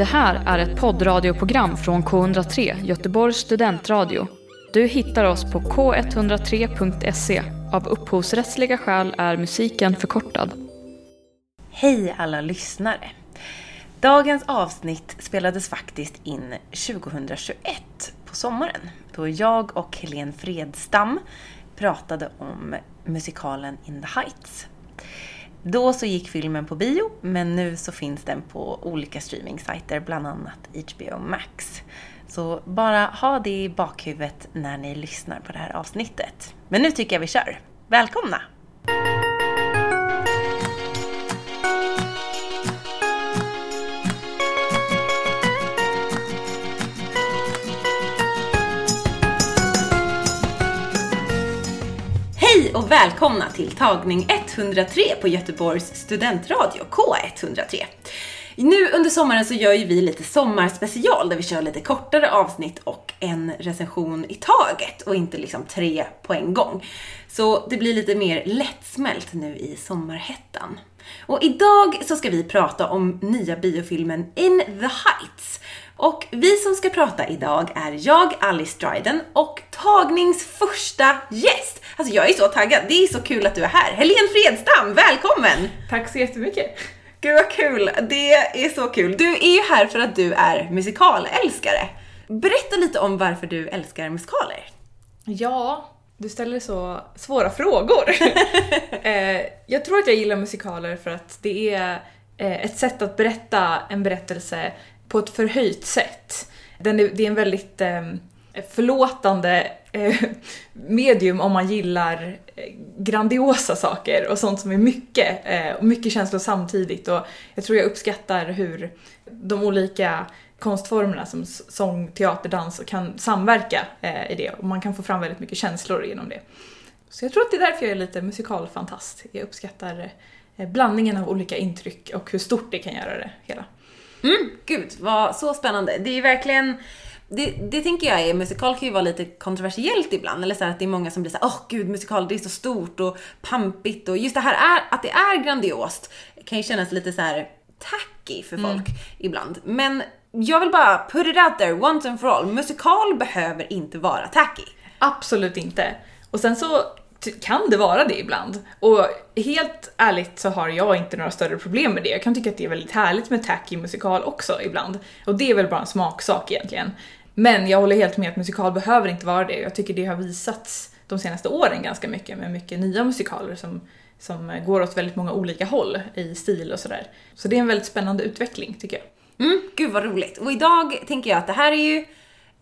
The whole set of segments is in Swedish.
Det här är ett poddradioprogram från K103, Göteborgs studentradio. Du hittar oss på k103.se. Av upphovsrättsliga skäl är musiken förkortad. Hej alla lyssnare! Dagens avsnitt spelades faktiskt in 2021 på sommaren då jag och Helene Fredstam pratade om musikalen In the Heights. Då så gick filmen på bio, men nu så finns den på olika streamingsajter, bland annat HBO Max. Så bara ha det i bakhuvudet när ni lyssnar på det här avsnittet. Men nu tycker jag vi kör. Välkomna! Hej och välkomna till tagning 103 på Göteborgs studentradio K103. Nu under sommaren så gör ju vi lite sommarspecial där vi kör lite kortare avsnitt och en recension i taget och inte liksom tre på en gång. Så det blir lite mer lättsmält nu i sommarhettan. Och idag så ska vi prata om nya biofilmen In the Heights. Och vi som ska prata idag är jag, Alice Dryden, och tagnings första gäst. Alltså jag är så taggad, det är så kul att du är här. Helene Fredstam, välkommen! Tack så jättemycket. Gud vad kul, det är så kul. Du är ju här för att du är musikalälskare. Berätta lite om varför du älskar musikaler. Ja, du ställer så svåra frågor. eh, jag tror att jag gillar musikaler för att det är eh, ett sätt att berätta en berättelse på ett förhöjt sätt. Den är, det är en väldigt eh, förlåtande Eh, medium om man gillar eh, grandiosa saker och sånt som är mycket, eh, och mycket känslor samtidigt. Och jag tror jag uppskattar hur de olika konstformerna som sång, teater, dans kan samverka i det och man kan få fram väldigt mycket känslor genom det. Så jag tror att det är därför jag är lite musikalfantast. Jag uppskattar blandningen av olika intryck och hur stort det kan göra det hela. Mm, gud, vad så spännande. Det är ju verkligen det, det tänker jag är, musikal kan ju vara lite kontroversiellt ibland. Eller så att det är många som blir såhär, åh oh, gud musikal det är så stort och pampigt och just det här är, att det är grandiost kan ju kännas lite så här tacky för folk mm. ibland. Men jag vill bara put it out there once and for all. Musikal behöver inte vara tacky. Absolut inte. Och sen så kan det vara det ibland. Och helt ärligt så har jag inte några större problem med det. Jag kan tycka att det är väldigt härligt med tacky musikal också ibland. Och det är väl bara en smaksak egentligen. Men jag håller helt med att musikal behöver inte vara det. Jag tycker det har visats de senaste åren ganska mycket med mycket nya musikaler som, som går åt väldigt många olika håll i stil och sådär. Så det är en väldigt spännande utveckling tycker jag. Mm, gud vad roligt. Och idag tänker jag att det här är ju,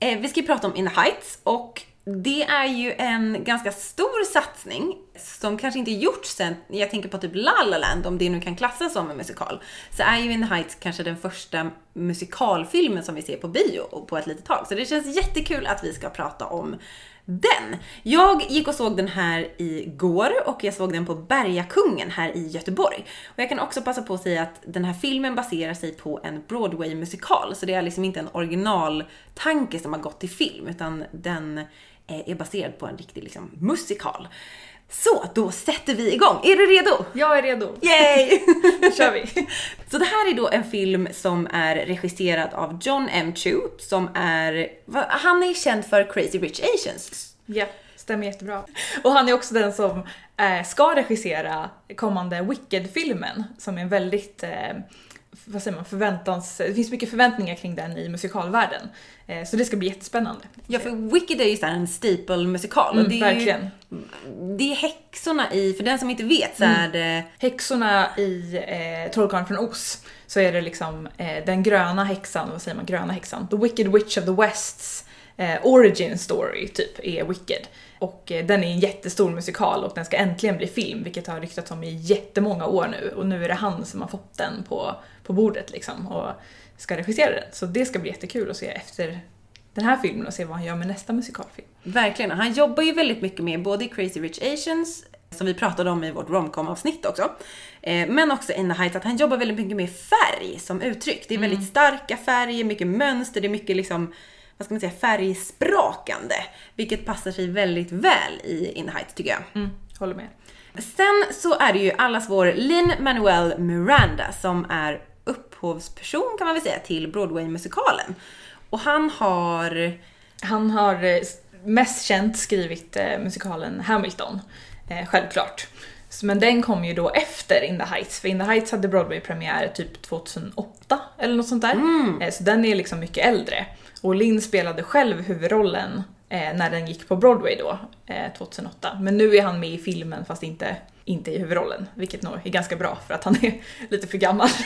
eh, vi ska ju prata om In the Heights och det är ju en ganska stor satsning som kanske inte gjorts sen, jag tänker på typ La La Land, om det nu kan klassas som en musikal, så är ju In the Heights kanske den första musikalfilmen som vi ser på bio på ett litet tag. Så det känns jättekul att vi ska prata om den. Jag gick och såg den här igår och jag såg den på Bergakungen här i Göteborg. Och jag kan också passa på att säga att den här filmen baserar sig på en Broadway-musikal, så det är liksom inte en originaltanke som har gått till film, utan den är baserad på en riktig liksom, musikal. Så, då sätter vi igång. Är du redo? Jag är redo. Yay! Då kör vi. Så det här är då en film som är regisserad av John M. Chu, som är, han är känd för Crazy Rich Asians. Ja, stämmer jättebra. Och han är också den som eh, ska regissera kommande Wicked-filmen, som är en väldigt eh, vad säger man, förväntans, det finns mycket förväntningar kring den i musikalvärlden. Eh, så det ska bli jättespännande. Ja, för Wicked är ju en staple-musikal. Mm, det är verkligen. Ju, det är häxorna i, för den som inte vet så mm. är det... Häxorna i eh, Trollkarlen från Oz, så är det liksom eh, den gröna häxan, vad säger man, gröna häxan? The Wicked Witch of the Wests eh, origin story, typ, är Wicked. Och eh, den är en jättestor musikal och den ska äntligen bli film, vilket har ryktats om i jättemånga år nu. Och nu är det han som har fått den på, på bordet liksom och ska regissera den. Så det ska bli jättekul att se efter den här filmen och se vad han gör med nästa musikalfilm. Verkligen, han jobbar ju väldigt mycket med både Crazy Rich Asians, som vi pratade om i vårt romcom avsnitt också, eh, men också In the Heights, att han jobbar väldigt mycket med färg som uttryck. Det är väldigt mm. starka färger, mycket mönster, det är mycket liksom vad ska man säga, färgsprakande. Vilket passar sig väldigt väl i In the Heights tycker jag. Mm, håller med. Sen så är det ju allas vår Lin Manuel Miranda som är upphovsperson kan man väl säga till Broadway-musikalen. Och han har... Han har eh, mest känt skrivit eh, musikalen Hamilton, eh, självklart. Men den kom ju då efter In the Heights, för In the Heights hade Broadway-premiär typ 2008 eller något sånt där. Eh, Så den är liksom mycket äldre. Och Linn spelade själv huvudrollen när den gick på Broadway då, eh, 2008. Men nu är han med i filmen fast inte, inte i huvudrollen, vilket nog är ganska bra för att han är lite för gammal.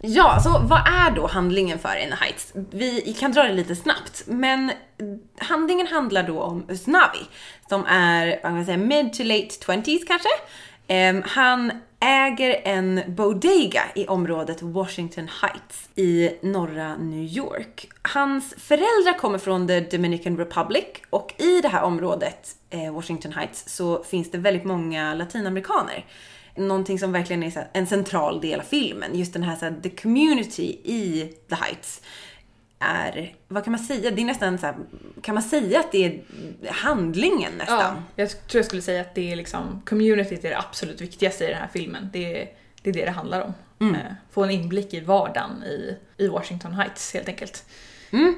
Ja, så vad är då handlingen för In the Heights? Vi kan dra det lite snabbt, men handlingen handlar då om Usnavi, som är, vad kan man säga, mid to late 20s kanske. Um, han äger en bodega i området Washington Heights i norra New York. Hans föräldrar kommer från the Dominican Republic och i det här området, eh, Washington Heights, så finns det väldigt många latinamerikaner någonting som verkligen är så här, en central del av filmen. Just den här, så här, the community i The Heights är, vad kan man säga, det är nästan så här, kan man säga att det är handlingen nästan? Ja, jag tror jag skulle säga att det är liksom, communityt är det absolut viktigaste i den här filmen. Det är det är det, det handlar om. Eh, Få en inblick i vardagen i, i Washington Heights helt enkelt. Mm.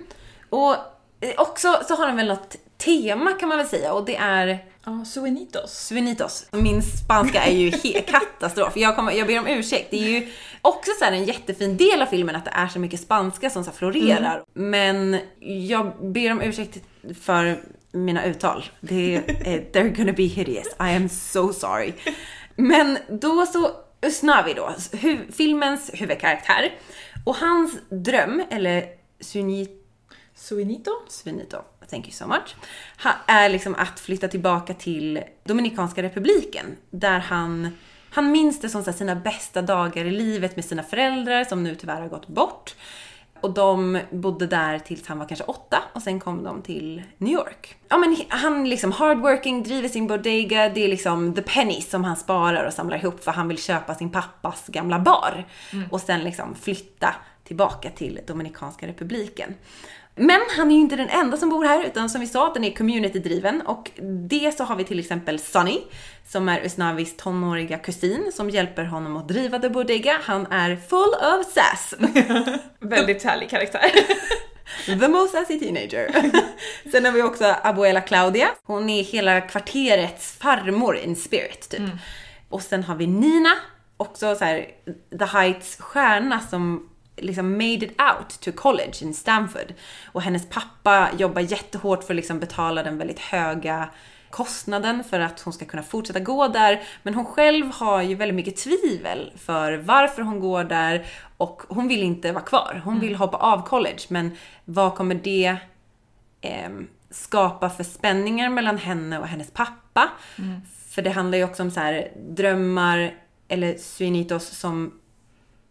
Och eh, också så har den väl något tema kan man väl säga och det är Ja, Suenitos. Suenitos. Min spanska är ju katastrof. Jag, kommer, jag ber om ursäkt. Det är ju också så här en jättefin del av filmen att det är så mycket spanska som så florerar. Men jag ber om ursäkt för mina uttal. Det är, they're gonna be hideous. I am so sorry. Men då så, Usnavi då, hu- filmens huvudkaraktär. Och hans dröm, eller Sunit Suenito? Svinito, thank you so much, är liksom att flytta tillbaka till Dominikanska republiken där han, han minns det som sina bästa dagar i livet med sina föräldrar som nu tyvärr har gått bort. Och de bodde där tills han var kanske åtta och sen kom de till New York. Ja men han liksom hardworking, driver sin bodega, det är liksom the pennies som han sparar och samlar ihop för han vill köpa sin pappas gamla bar. Och sen liksom flytta tillbaka till Dominikanska republiken. Men han är ju inte den enda som bor här utan som vi sa, den är community-driven och det så har vi till exempel Sunny som är Usnavis tonåriga kusin som hjälper honom att driva The Bodega. Han är full of sass. Väldigt härlig karaktär. The most sassy teenager. Sen har vi också Abuela Claudia. Hon är hela kvarterets farmor in spirit typ. Och sen har vi Nina, också så här The Heights stjärna som liksom made it out to college in Stanford. Och hennes pappa jobbar jättehårt för att liksom betala den väldigt höga kostnaden för att hon ska kunna fortsätta gå där. Men hon själv har ju väldigt mycket tvivel för varför hon går där och hon vill inte vara kvar. Hon vill hoppa av college men vad kommer det ehm, skapa för spänningar mellan henne och hennes pappa? För det handlar ju också om så här drömmar eller suinitos som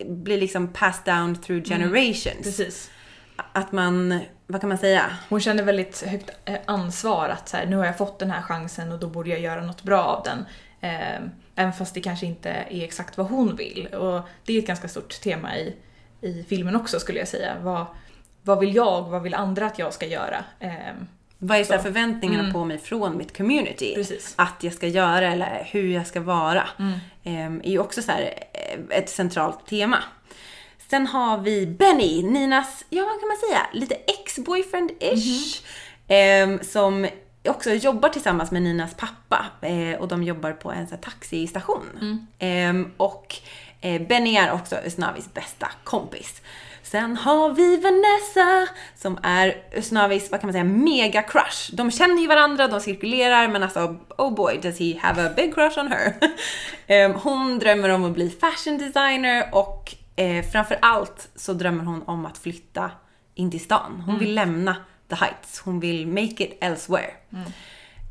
blir liksom passed down through generations. Precis. Att man, vad kan man säga? Hon känner väldigt högt eh, ansvar att så här, nu har jag fått den här chansen och då borde jag göra något bra av den. Eh, även fast det kanske inte är exakt vad hon vill. Och det är ett ganska stort tema i, i filmen också skulle jag säga. Vad, vad vill jag, vad vill andra att jag ska göra? Vad är så här förväntningarna på mig från mitt community? Precis. Att jag ska göra eller hur jag ska vara. Ehm, är ju också så här eh, ett centralt tema. Sen har vi Benny, Ninas, ja vad kan man säga, lite ex-boyfriend-ish. Ehm, som också jobbar tillsammans med Ninas pappa eh, och de jobbar på en så här, taxistation. Ehm, och eh, Benny är också Usnavis bästa kompis. Sen har vi Vanessa som är Usnavis, vad kan man säga, mega crush. De känner ju varandra, de cirkulerar men alltså oh boy does he have a big crush on her. Ehm, hon drömmer om att bli fashion designer och eh, framför allt så drömmer hon om att flytta in till stan. Hon vill lämna the heights, hon vill make it elsewhere.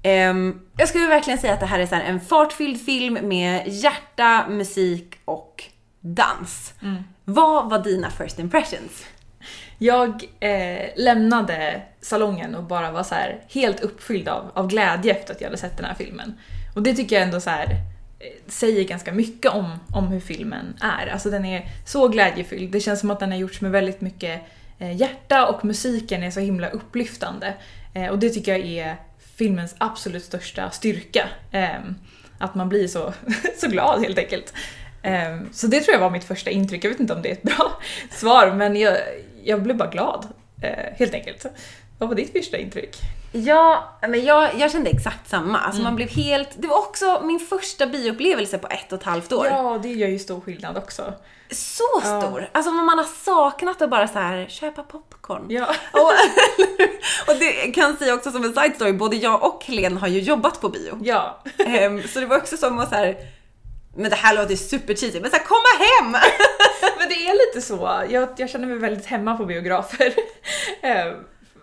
Ehm, jag skulle verkligen säga att det här är så här en fartfylld film med hjärta, musik och dans. Vad var dina first impressions? Jag eh, lämnade salongen och bara var så här helt uppfylld av, av glädje efter att jag hade sett den här filmen. Och det tycker jag ändå så här, eh, säger ganska mycket om, om hur filmen är. Alltså den är så glädjefylld. Det känns som att den har gjorts med väldigt mycket eh, hjärta och musiken är så himla upplyftande. Eh, och det tycker jag är filmens absolut största styrka. Ehm, att man blir så, så glad helt enkelt. Ehm, så det tror jag var mitt första intryck. Jag vet inte om det är ett bra svar, men jag, jag blev bara glad. eh, helt enkelt. Vad var ditt första intryck? Ja, men jag, jag kände exakt samma. Alltså Mm. man blev helt... Det var också min första bioupplevelse på ett och ett halvt år. Ja, det gör ju stor skillnad också. Så Ja. stor! Alltså man har saknat att bara så här köpa popcorn. Ja. Och, och det kan jag säga också som en side story, både jag och Helene har ju jobbat på bio. Ja. Ehm, så det var också som att så här. Men det här låter super cheesy, men så här, komma hem! Men det är lite så. Jag, jag känner mig väldigt hemma på biografer. Ehm,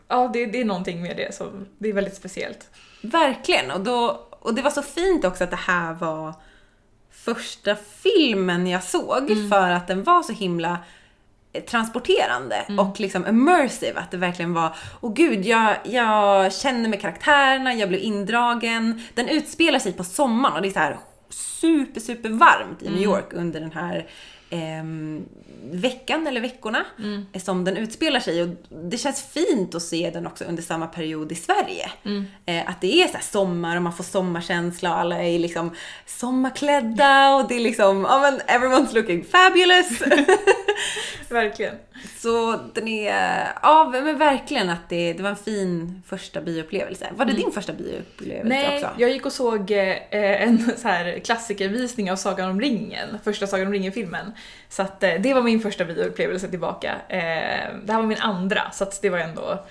ja, det, det är någonting med det som det är väldigt speciellt. Verkligen, och, då, och det var så fint också att det här var första filmen jag såg för att den var så himla eh, transporterande och liksom immersive. Att det verkligen var, åh gud, jag, jag känner med karaktärerna, jag blev indragen. Den utspelar sig på sommaren och det är så här super, super varmt i New York under den här ehm, veckan eller veckorna eh, som den utspelar sig. Och det känns fint att se den också under samma period i Sverige. Eh, att det är så sommar och man får sommarkänsla och alla är liksom sommarklädda och det är liksom, ja men everyone's looking fabulous. Verkligen. Så den är, ja men verkligen att det, det var en fin första bioupplevelse. Var det din första bioupplevelse Nej, också? jag gick och såg eh, en så här klassikervisning av Sagan om ringen, första Sagan om ringen-filmen. Så att eh, det var min första bioupplevelse tillbaka. Eh, det här var min andra, så att det var ändå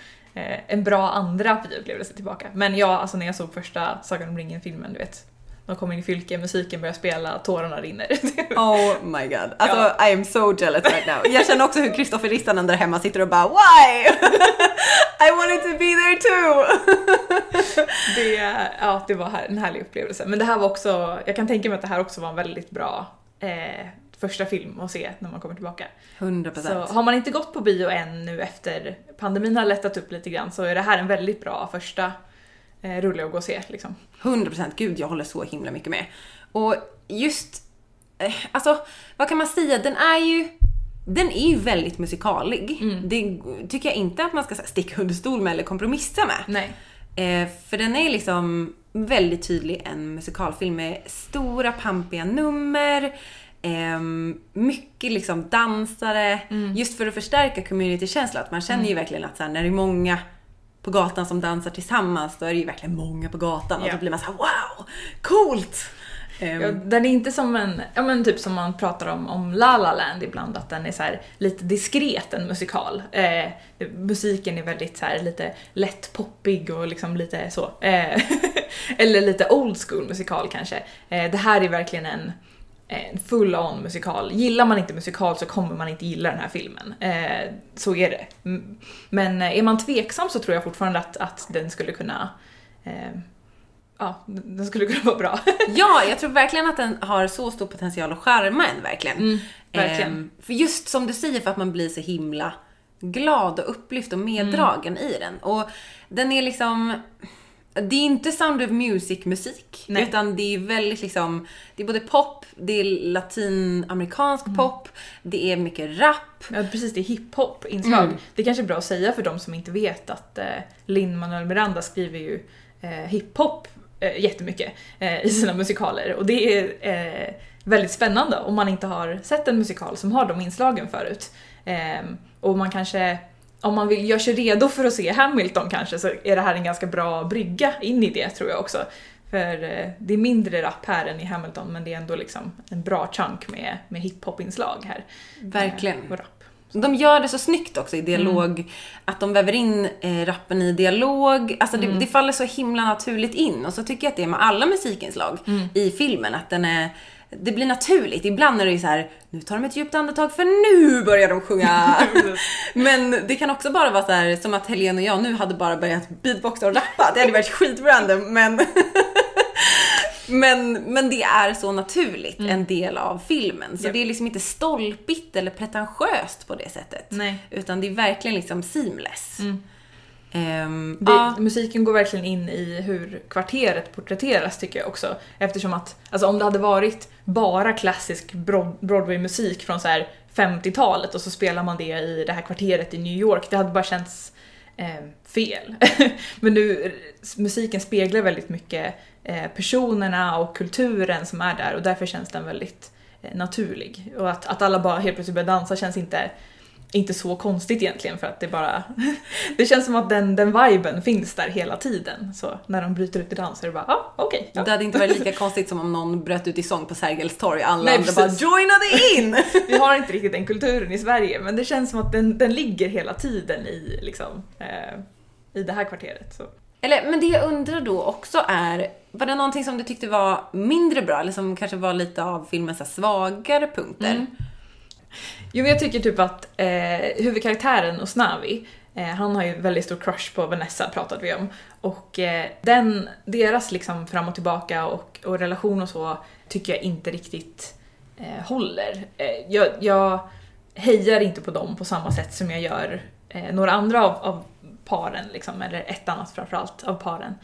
en bra andra bioupplevelse tillbaka. Men ja, alltså när jag såg första Sagan om ringen-filmen, du vet, de kom in i fylke, musiken började spela, tårarna rinner. Oh my god. Alltså Ja. I am so jealous right now. Jag känner också hur Kristoffer Rissanen där hemma sitter och bara Why? I wanted to be there too! det, ja, det var en härlig upplevelse. Men det här var också, jag kan tänka mig att det här också var en väldigt bra eh, första film att se när man kommer tillbaka. 100%. Så har man inte gått på bio än nu efter pandemin har lättat upp lite grann så är det här en väldigt bra första eh, rulle att gå och se. Liksom. 100% gud jag håller så himla mycket med. Och just, eh, alltså vad kan man säga, den är ju den är ju väldigt musikalig. Det tycker jag inte att man ska sticka under stol med eller kompromissa med. Nej. Eh, för den är liksom väldigt tydlig en musikalfilm med stora pampiga nummer, ehm, mycket liksom dansare, just för att förstärka communitykänslan. Att man känner ju verkligen att så här, när det är många på gatan som dansar tillsammans, då är det ju verkligen många på gatan och Ja. då blir man så här: wow, coolt! Ehm, Ja, den är inte som en, ja men typ som man pratar om, om La La Land ibland, att den är så här lite diskret en musikal. Eh, musiken är väldigt så här lite lätt poppig och liksom lite så. Eh, eller lite old school musikal kanske. Eh, det här är verkligen en, en full-on musikal. Gillar man inte musikal så kommer man inte gilla den här filmen. Eh, så är det. Men eh, är man tveksam så tror jag fortfarande att, att den skulle kunna eh, Ja, den skulle kunna vara bra. Ja, jag tror verkligen att den har så stor potential att charma en verkligen. Mm, verkligen. Ehm, för just som du säger, för att man blir så himla glad och upplyft och meddragen Mm. i den. Och den är liksom... Det är inte Sound of Music-musik, utan det är väldigt liksom, det är både pop, det är latinamerikansk Mm. pop, det är mycket rap. Ja precis, det är hiphop-inslag. Mm. Det är kanske är bra att säga för de som inte vet att eh, Lin-Manuel Miranda skriver ju eh, hiphop eh, jättemycket eh, i sina musikaler och det är eh, väldigt spännande om man inte har sett en musikal som har de inslagen förut. Eh, och man kanske, om man vill göra sig redo för att se Hamilton kanske så är det här en ganska bra brygga in i det tror jag också. För eh, det är mindre rap här än i Hamilton men det är ändå liksom en bra chunk med, med hiphop-inslag här. Verkligen. Eh. De gör det så snyggt också i dialog, att de väver in eh, rappen i dialog. Alltså det, det faller så himla naturligt in. Och så tycker jag att det är med alla musikinslag i filmen, att den är det blir naturligt. Ibland är det ju så här, nu tar de ett djupt andetag för nu börjar de sjunga. Men det kan också bara vara så här, som att Helene och jag nu hade bara börjat beatboxa och rappa. Det hade varit skitrandom men Men, men det är så naturligt en del av filmen. Så Japp. det är liksom inte stolpigt eller pretentiöst på det sättet. Nej. Utan det är verkligen liksom seamless. Ehm, Det, ja, Musiken går verkligen in i hur kvarteret porträtteras tycker jag också. Eftersom att, alltså om det hade varit bara klassisk Broad- Broadway-musik från så här 50-talet och så spelar man det i det här kvarteret i New York, det hade bara känts eh, fel. Men nu, musiken speglar väldigt mycket eh, personerna och kulturen som är där och därför känns den väldigt eh, naturlig. Och att, att alla bara helt plötsligt börjar dansa känns inte inte så konstigt egentligen för att det bara... det känns som att den, den viben finns där hela tiden. Så när de bryter ut i dans så är det bara, ah, okej. Okay, ja. Det hade inte varit lika konstigt som om någon bröt ut i sång på Sergels torg alla Nej, andra bara joinade in! Vi har inte riktigt den kulturen i Sverige men det känns som att den, den ligger hela tiden i, liksom, eh, i det här kvarteret. Så. Eller, men det jag undrar då också är, var det någonting som du tyckte var mindre bra eller som kanske var lite av filmens svagare punkter? Mm. Jo men jag tycker typ att eh, huvudkaraktären Osnavi, eh, han har ju väldigt stor crush på Vanessa pratade vi om. Och eh, den, deras liksom fram och tillbaka och, och relation och så tycker jag inte riktigt eh, håller. Eh, jag, jag hejar inte på dem på samma sätt som jag gör eh, några andra av, av paren, liksom, eller ett annat framförallt av paren.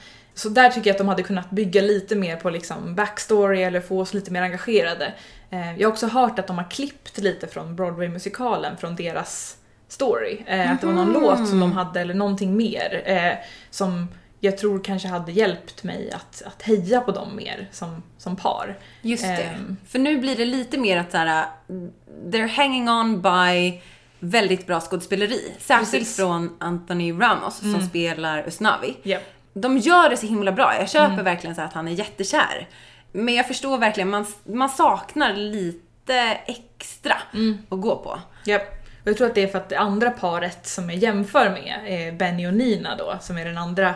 Så där tycker jag att de hade kunnat bygga lite mer på liksom backstory eller få oss lite mer engagerade. Eh, jag har också hört att de har klippt lite från Broadway-musikalen, från deras story. Mm-hmm. Att det var någon låt som de hade eller någonting mer eh, som jag tror kanske hade hjälpt mig att, att heja på dem mer som, som par. Just det. Um, För nu blir det lite mer att såhär, they're hanging on by väldigt bra skådespeleri. Särskilt precis. från Anthony Ramos mm. som spelar Usnavi. Yep. De gör det så himla bra. Jag köper mm. verkligen så att han är jättekär. Men jag förstår verkligen, man, man saknar lite extra mm. att gå på. Yep. Och jag tror att det är för att det andra paret som jag jämför med är Benny och Nina då, som är den andra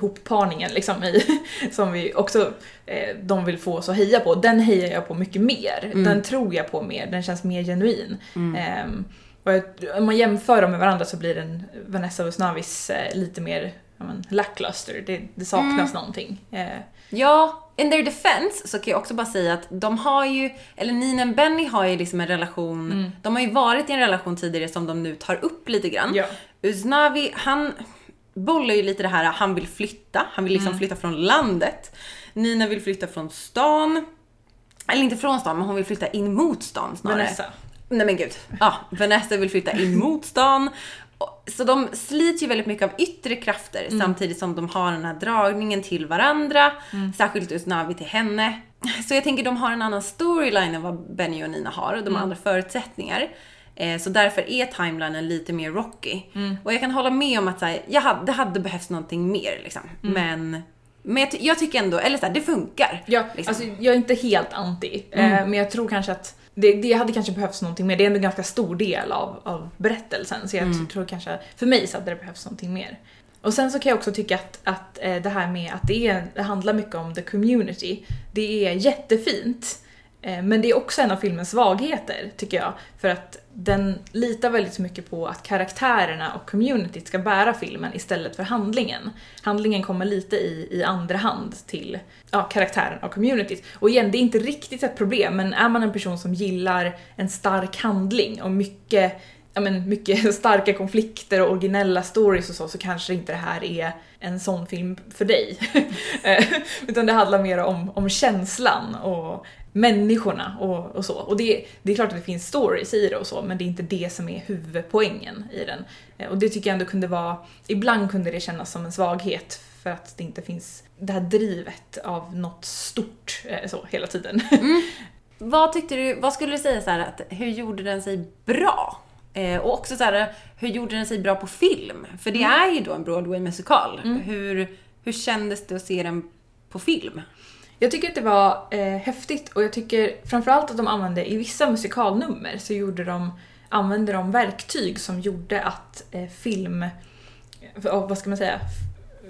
hopparningen liksom i, som vi också, eh, de vill få oss att heja på. Den hejar jag på mycket mer. Mm. Den tror jag på mer, den känns mer genuin. Mm. Eh, och om man jämför dem med varandra så blir den Vanessa Usnavis eh, lite mer men, lackluster. Det, det saknas mm. någonting. Eh. Ja, in their defense så kan jag också bara säga att de har ju, eller Nina och Benny har ju liksom en relation, mm. de har ju varit i en relation tidigare som de nu tar upp lite grann. Ja. Uznavi, han bollar ju lite det här, han vill flytta, han vill liksom mm. flytta från landet. Nina vill flytta från stan. Eller inte från stan, men hon vill flytta in mot stan snarare. Vanessa. Nej men gud. Ja, Vanessa vill flytta in mot stan. Så de slits ju väldigt mycket av yttre krafter mm. samtidigt som de har den här dragningen till varandra. Mm. Särskilt just Navi till henne. Så jag tänker de har en annan storyline än vad Benny och Nina har och de har mm. andra förutsättningar. Eh, så därför är timelinen lite mer rocky. Mm. Och jag kan hålla med om att så här, jag hade, det hade behövts någonting mer liksom. Mm. Men men jag, jag, tycker ändå, eller såhär, det funkar. Ja, liksom. alltså jag är inte helt anti. Mm. Eh, men jag tror kanske att det, det hade kanske behövts någonting mer. Det är ändå en ganska stor del av, av berättelsen. Så jag mm. tror kanske, för mig så hade det behövts någonting mer. Och sen så kan jag också tycka att, att eh, det här med att det, är, det handlar mycket om the community. Det är jättefint. Eh, men det är också en av filmens svagheter, tycker jag. För att den litar väldigt mycket på att karaktärerna och communityt ska bära filmen istället för handlingen. Handlingen kommer lite i, i andra hand till ja, karaktären och communityt. Och igen, det är inte riktigt ett problem, men är man en person som gillar en stark handling och mycket ja, men mycket starka konflikter och originella stories och så, så kanske inte det här är en sån film för dig. Eh, utan det handlar mer om, om känslan och människorna och, och så. Och det, det är klart att det finns stories i det och så, men det är inte det som är huvudpoängen i den. Eh, och det tycker jag ändå kunde vara, ibland kunde det kännas som en svaghet för att det inte finns det här drivet av något stort eh, så hela tiden. Mm. Vad tyckte du, vad skulle du säga så här, att hur gjorde den sig bra? Eh, och också så här, hur gjorde den sig bra på film? För det mm. är ju då en Broadway-musikal. Mm. Hur, hur kändes det att se den på film? Jag tycker att det var eh, häftigt och jag tycker framförallt att de använde, i vissa musikalnummer så gjorde de, använde de verktyg som gjorde att eh, film, eh, vad ska man säga,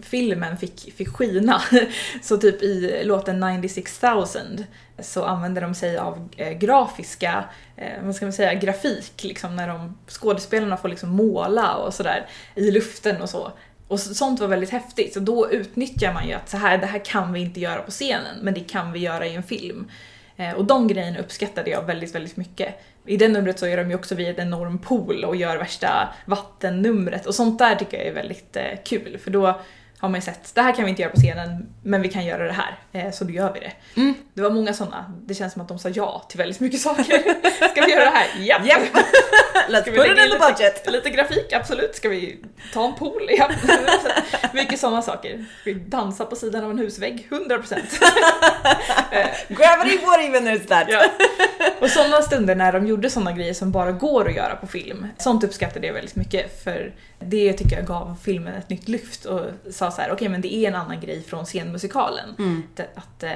filmen fick, fick skina. Så typ i låten 96000 så använder de sig av eh, grafiska, eh, vad ska man säga, grafik liksom när de, skådespelarna får liksom måla och sådär i luften och så. Och sånt var väldigt häftigt, så då utnyttjar man ju att så här, det här kan vi inte göra på scenen, men det kan vi göra i en film. Eh, och de grejerna uppskattade jag väldigt, väldigt mycket. I det numret så är de ju också vid en enorm pool och gör värsta vattennumret och sånt där tycker jag är väldigt eh, kul för då, har man ju sett, det här kan vi inte göra på scenen men vi kan göra det här, eh, så då gör vi det. Mm. Det var många sådana, det känns som att de sa ja till väldigt mycket saker. Ska vi göra det här? Japp! Japp. Let's put it in the budget. lite, lite grafik? Absolut. Ska vi ta en pool? Ja. mycket sådana saker. Ska vi dansa på sidan av en husvägg? 100%. Gravity, what even is that? Ja. Och sådana stunder när de gjorde sådana grejer som bara går att göra på film, sånt uppskattade jag väldigt mycket för det tycker jag gav filmen ett nytt lyft och sa så här: okej men det är en annan grej från scenmusikalen. Mm. Det, att, eh,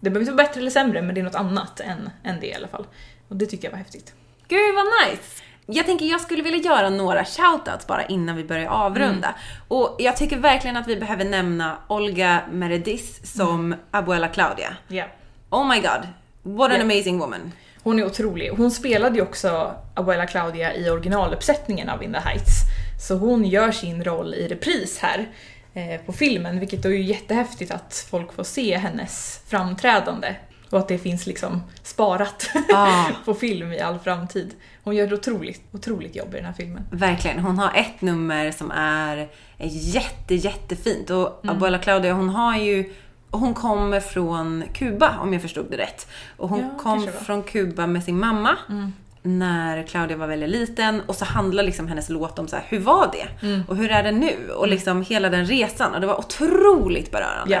det behöver inte vara bättre eller sämre men det är något annat än, än det i alla fall. Och det tycker jag var häftigt. Gud vad nice! Jag tänker jag skulle vilja göra några shoutouts bara innan vi börjar avrunda. Och jag tycker verkligen att vi behöver nämna Olga Meredith som Abuela Claudia. Ja. Oh my god, what an Ja. amazing woman. Hon är otrolig. Hon spelade ju också Abuela Claudia i originaluppsättningen av In the Heights. Så hon gör sin roll i repris här på filmen, vilket då är ju jättehäftigt att folk får se hennes framträdande. Och att det finns liksom sparat Ah. på film i all framtid. Hon gör ett otroligt, otroligt jobb i den här filmen. Verkligen. Hon har ett nummer som är jätte, jättefint. Och Abuela Claudia, hon har ju hon kommer från Kuba om jag förstod det rätt. Och hon Ja, kom från Kuba med sin mamma när Claudia var väldigt liten. Och så handlar liksom hennes låt om så här, hur var det? Och hur är det nu? Och liksom hela den resan. Och det var otroligt berörande. Ja.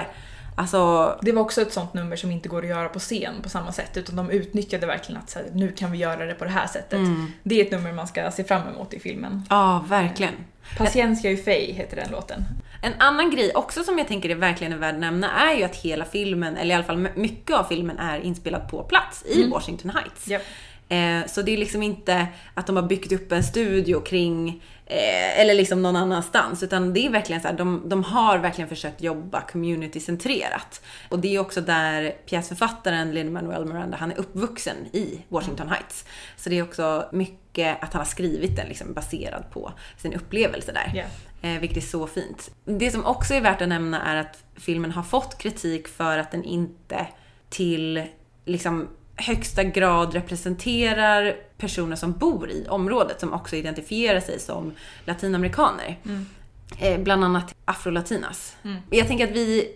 Alltså, Det var också ett sånt nummer som inte går att göra på scen på samma sätt utan de utnyttjade verkligen att så här, nu kan vi göra det på det här sättet. Det är ett nummer man ska se fram emot i filmen. ja verkligen. Paciencia y Fey heter den låten. En annan grej också som jag tänker är verkligen är värd att nämna är ju att hela filmen, eller i alla fall mycket av filmen, är inspelad på plats i Washington Heights. Japp. Eh, så det är liksom inte att de har byggt upp en studio kring, eh, eller liksom någon annanstans, utan det är verkligen så här, de, de har verkligen försökt jobba community-centrerat. Och det är också där pjäsförfattaren Lin-Manuel Miranda, han är uppvuxen i Washington Heights. Så det är också mycket att han har skrivit den liksom baserad på sin upplevelse där. Eh, vilket är så fint. Det som också är värt att nämna är att filmen har fått kritik för att den inte till liksom högsta grad representerar personer som bor i området som också identifierar sig som latinamerikaner. Eh, bland annat afrolatinas. Jag tänker att vi,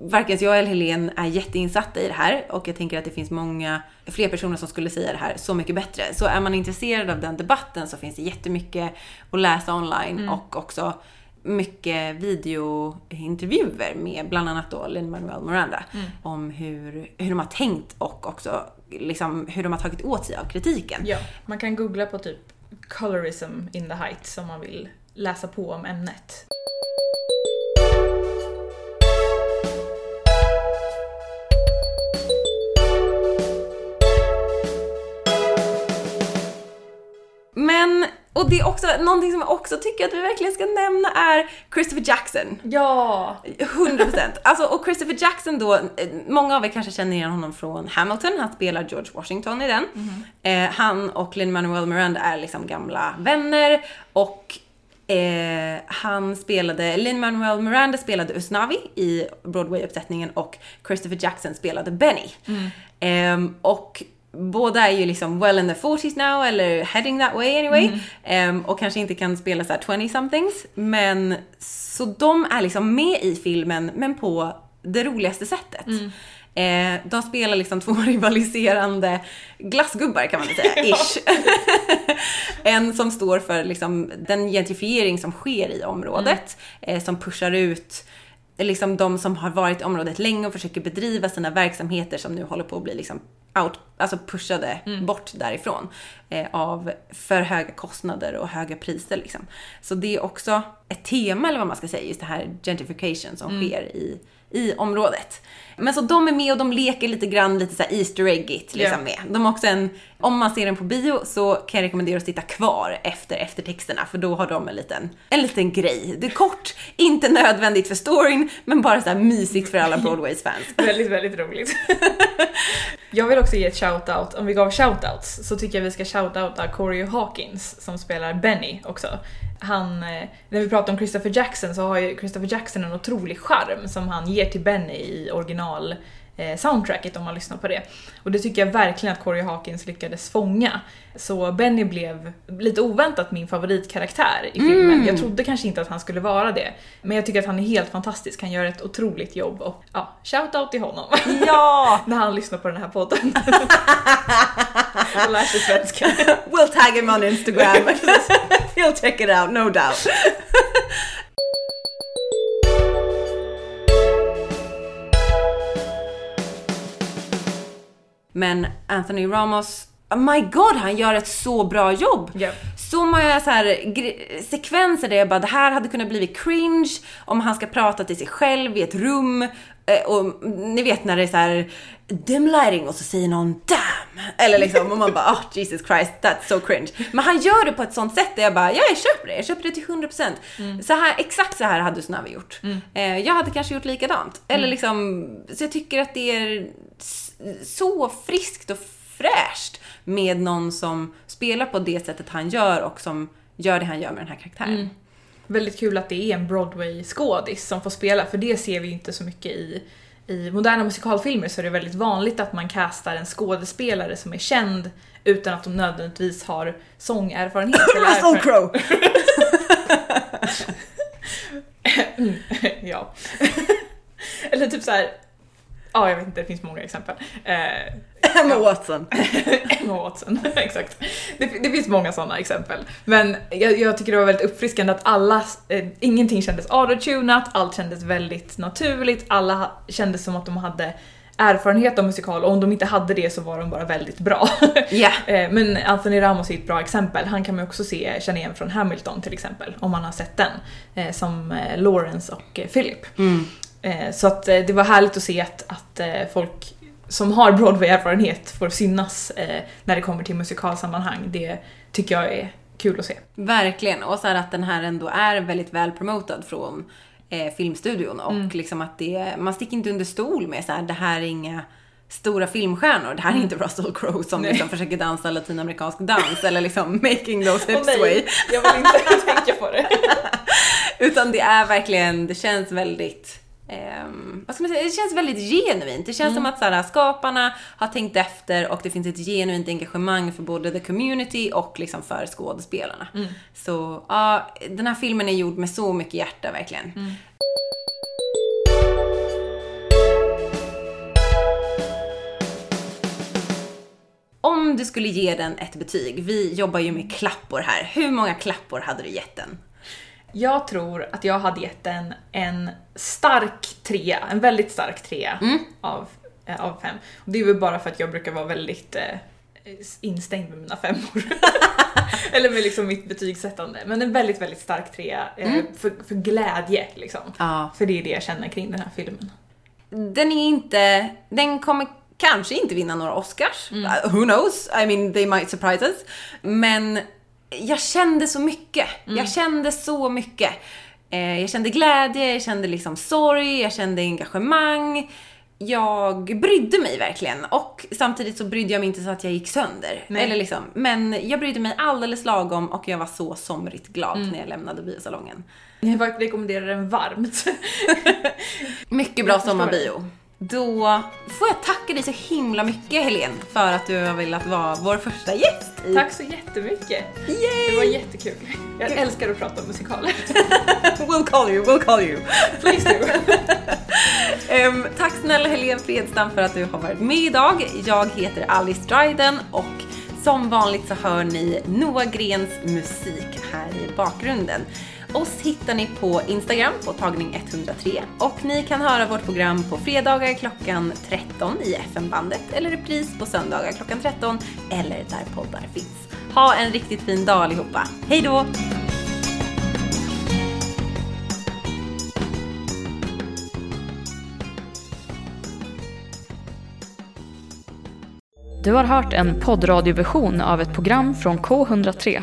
varken jag eller Helene är jätteinsatta i det här och jag tänker att det finns många fler personer som skulle säga det här så mycket bättre. Så är man intresserad av den debatten så finns det jättemycket att läsa online och också mycket videointervjuer med bland annat då Lin-Manuel Miranda om hur, hur de har tänkt och också liksom hur de har tagit åt sig av kritiken. Ja, man kan googla på typ colorism in the heights om man vill läsa på om ämnet. Och det är också, någonting som jag också tycker att vi verkligen ska nämna är Christopher Jackson. Ja! 100%. Alltså, och Christopher Jackson då, eh, många av er kanske känner igen honom från Hamilton, han spelar George Washington i den. Eh, han och Lin-Manuel Miranda är liksom gamla vänner och eh, han spelade, Lin-Manuel Miranda spelade Usnavi i Broadway-uppsättningen och Christopher Jackson spelade Benny. Ehm, och båda är ju liksom well in the 40s now, eller heading that way anyway. Ehm, och kanske inte kan spela så här 20-somethings. Men så de är liksom med i filmen, men på det roligaste sättet. Eh, de spelar liksom två rivaliserande glassgubbar kan man säga, ish. en som står för liksom den gentrifiering som sker i området, eh, som pushar ut liksom de som har varit i området länge och försöker bedriva sina verksamheter som nu håller på att bli liksom out, alltså pushade bort därifrån eh, av för höga kostnader och höga priser liksom. Så det är också ett tema eller vad man ska säga, just det här gentrification som sker i, i området. Men så de är med och de leker lite grann lite så här Easter eggigt liksom Ja. med. De har också en, om man ser den på bio så kan jag rekommendera att sitta kvar efter eftertexterna för då har de en liten, en liten grej. Det är kort, inte nödvändigt för storyn, men bara så här mysigt för alla Broadways fans. Väldigt, väldigt roligt. Jag vill också ge ett shoutout, om vi gav shoutouts så tycker jag vi ska shoutouta Corey Hawkins som spelar Benny också. Han, eh, när vi pratar om Christopher Jackson så har ju Christopher Jackson en otrolig charm som han ger till Benny i original soundtracket om man lyssnar på det. Och det tycker jag verkligen att Corey Hawkins lyckades fånga. Så Benny blev lite oväntat min favoritkaraktär i filmen. Mm. Jag trodde kanske inte att han skulle vara det. Men jag tycker att han är helt fantastisk, han gör ett otroligt jobb och ja, shout-out till honom. Ja! När han lyssnar på den här podden. och lär sig svenska. We'll tag him on Instagram. He'll check it out, no doubt. Men Anthony Ramos, my god, han gör ett så bra jobb! Ja. Så många så här, sekvenser där jag bara, det här hade kunnat bli cringe om han ska prata till sig själv i ett rum. Eh, Och ni vet när det är så här dim lighting och så säger någon damn! Eller liksom, och man bara oh Jesus Christ, that's so cringe. Men han gör det på ett sånt sätt där jag bara, ja jag köper det, jag köper det till 100%. Så här, exakt så här hade Snöve gjort. Eh, Jag hade kanske gjort likadant. Eller liksom, så jag tycker att det är så friskt och fräscht med någon som spelar på det sättet han gör och som gör det han gör med den här karaktären. Väldigt kul att det är en Broadway-skådis som får spela, för det ser vi ju inte så mycket i i moderna musikalfilmer så är det väldigt vanligt att man castar en skådespelare som är känd utan att de nödvändigtvis har sångerfarenhet. Russell. Crowe! ja. eller typ så här. Ja jag vet inte, det finns många exempel. Eh, Emma Watson. Emma Watson, exakt. Det, det finns många sådana exempel. Men jag, jag tycker det var väldigt uppfriskande att alla, eh, ingenting kändes autotunat, allt kändes väldigt naturligt, alla kändes som att de hade erfarenhet av musikal och om de inte hade det så var de bara väldigt bra. Eh, Men Anthony Ramos är ett bra exempel. Han kan man också se, känna igen från Hamilton till exempel, om man har sett den. eh, Som eh, Lawrence och eh, Philip. Mm. Eh, Så att eh, det var härligt att se att, att eh, folk som har Broadway-erfarenhet får synas när det kommer till musikalsammanhang. Det tycker jag är kul att se. Verkligen. Och så att den här ändå är väldigt väl promotad från eh, filmstudion och liksom att det, man sticker inte under stol med så här, det här är inga stora filmstjärnor. Det här är inte Russell Crowe som Nej. liksom försöker dansa latinamerikansk dans eller liksom making those hips nej, sway. Jag vill inte tänka på det. Utan det är verkligen, det känns väldigt ehm, vad ska man säga? Det känns väldigt genuint. Det känns som att så här, skaparna har tänkt efter och det finns ett genuint engagemang för både the community och liksom för skådespelarna. Så ja, den här filmen är gjord med så mycket hjärta verkligen. Om du skulle ge den ett betyg, vi jobbar ju med klappor här. Hur många klappor hade du gett den? Jag tror att jag hade gett den en stark trea, en väldigt stark trea av, eh, av fem. Och det är väl bara för att jag brukar vara väldigt eh, instängd med mina femmor. Eller med liksom mitt betygssättande. Men en väldigt, väldigt stark trea eh, för, för glädje liksom. Ja. För det är det jag känner kring den här filmen. Den är inte, den kommer kanske inte vinna några Oscars. Uh, who knows? I mean, they might surprise us. Men jag kände så mycket. Jag kände så mycket. Eh, jag kände glädje, jag kände liksom sorg, jag kände engagemang. Jag brydde mig verkligen och samtidigt så brydde jag mig inte så att jag gick sönder. Nej. Eller liksom, men jag brydde mig alldeles lagom och jag var så somrigt glad när jag lämnade biosalongen. Jag rekommenderar den varmt. Mycket bra sommarbio. Då får jag tacka dig så himla mycket Helene för att du har velat vara vår första gäst i Tack så jättemycket. Det var jättekul. Jag älskar att prata om musikaler. We'll call you, we'll call you. Please do. Ehm, tack snälla Helene Fredstam för att du har varit med idag. Jag heter Alice Dryden och som vanligt så hör ni Noah Grens musik här i bakgrunden. Oss hittar ni på Instagram på tagning103 och ni kan höra vårt program på fredagar klockan 13 i FM-bandet eller repris på söndagar klockan 13 eller där poddar finns. Ha en riktigt fin dag allihopa. Hej då! Du har hört en poddradioversion av ett program från K103.